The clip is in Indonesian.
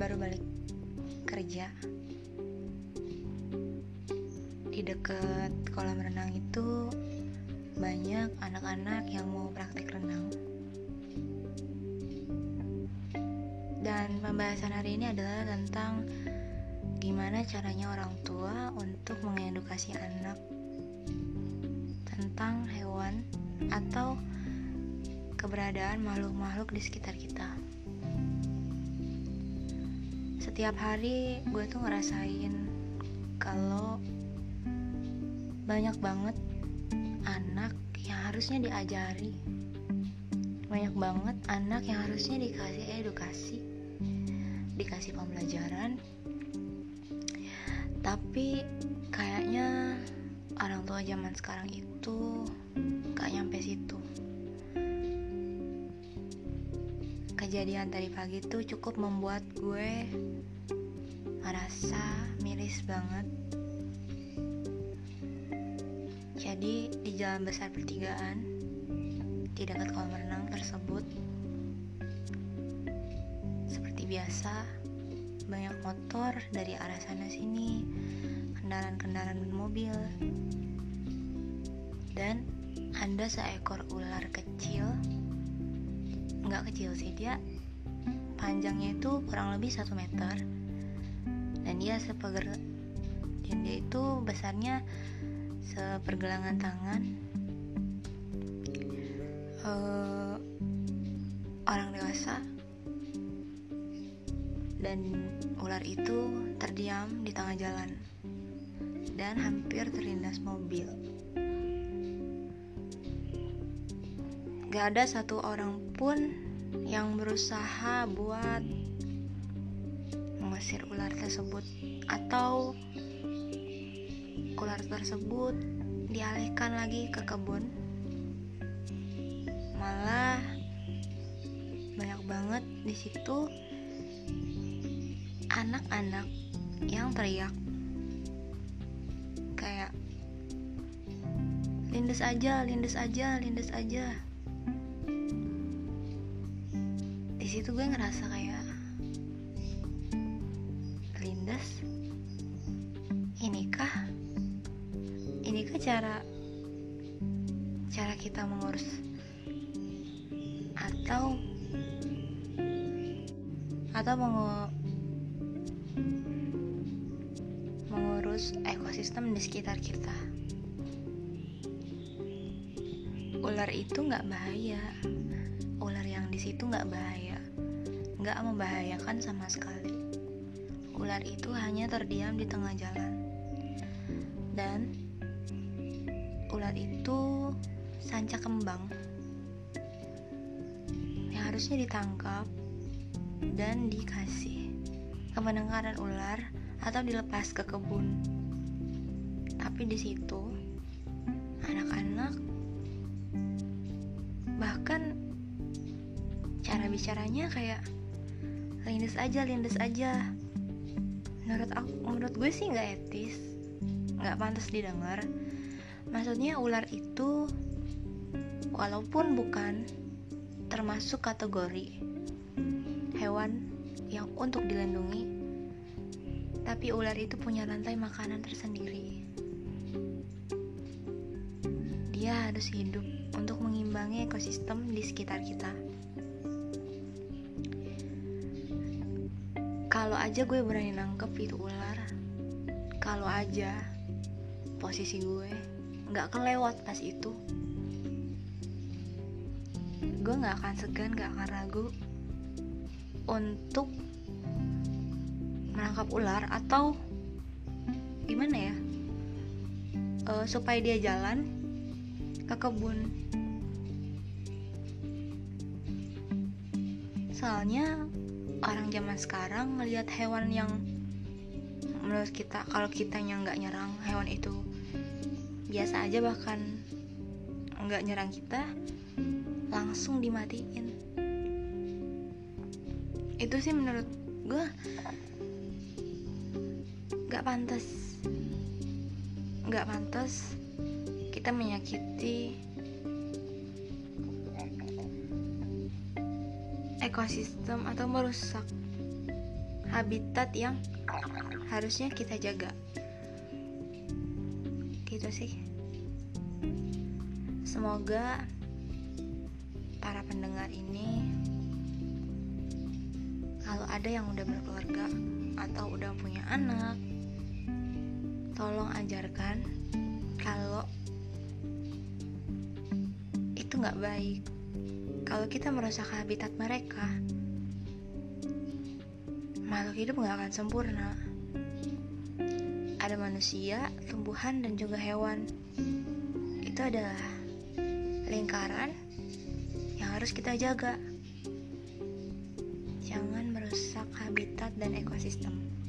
baru balik kerja di dekat kolam renang itu banyak anak-anak yang mau praktik renang dan pembahasan hari ini adalah tentang gimana caranya orang tua untuk mengedukasi anak tentang hewan atau keberadaan makhluk-makhluk di sekitar kita. Setiap hari gue tuh ngerasain kalau banyak banget anak yang harusnya diajari. Banyak banget anak yang harusnya dikasih edukasi dikasih pembelajaran. Tapi kayaknya orang tua zaman sekarang itu gak nyampe situ kejadian tadi pagi tuh cukup membuat gue merasa miris banget. Jadi di jalan besar pertigaan di dekat kolam renang tersebut seperti biasa banyak motor dari arah sana sini kendaraan-kendaraan mobil dan ada seekor ular kecil nggak kecil sih dia panjangnya itu kurang lebih satu meter. Dan dia sepeger dan dia itu besarnya sepergelangan tangan. Uh, orang dewasa. Dan ular itu terdiam di tengah jalan dan hampir terlindas mobil. Gak ada satu orang pun yang berusaha buat mengusir ular tersebut atau ular tersebut dialihkan lagi ke kebun. Malah banyak banget di situ anak-anak yang teriak. Kayak lindes aja lindes aja lindes aja situ gue ngerasa kayak lindes inikah? Inikah cara cara kita mengurus atau atau mengu mengurus ekosistem di sekitar kita. Ular itu nggak bahaya, ular yang di situ nggak bahaya, nggak membahayakan sama sekali. Ular itu hanya terdiam di tengah jalan, dan ular itu sanca kembang yang harusnya ditangkap dan dikasih ke ular atau dilepas ke kebun. Tapi di situ anak-anak bahkan cara bicaranya kayak lindes aja, lindes aja. Menurut aku, menurut gue sih nggak etis, nggak pantas didengar. Maksudnya ular itu walaupun bukan termasuk kategori hewan yang untuk dilindungi, tapi ular itu punya rantai makanan tersendiri. Dia harus hidup untuk mengimbangi ekosistem di sekitar kita. Kalau aja gue berani nangkep itu ular, kalau aja posisi gue nggak kelewat pas itu, gue nggak akan segan, nggak akan ragu untuk menangkap ular atau gimana ya? Uh, supaya dia jalan ke kebun. Soalnya orang zaman sekarang ngelihat hewan yang menurut kita kalau kitanya nggak nyerang hewan itu biasa aja bahkan nggak nyerang kita langsung dimatiin. Itu sih menurut gue nggak pantas. Nggak pantas kita menyakiti ekosistem atau merusak habitat yang harusnya kita jaga. Gitu sih. Semoga para pendengar ini kalau ada yang udah berkeluarga atau udah punya anak tolong ajarkan kalau itu nggak baik kalau kita merusak habitat mereka makhluk hidup nggak akan sempurna. Ada manusia, tumbuhan, dan juga hewan. Itu adalah lingkaran yang harus kita jaga. Jangan merusak habitat dan ekosistem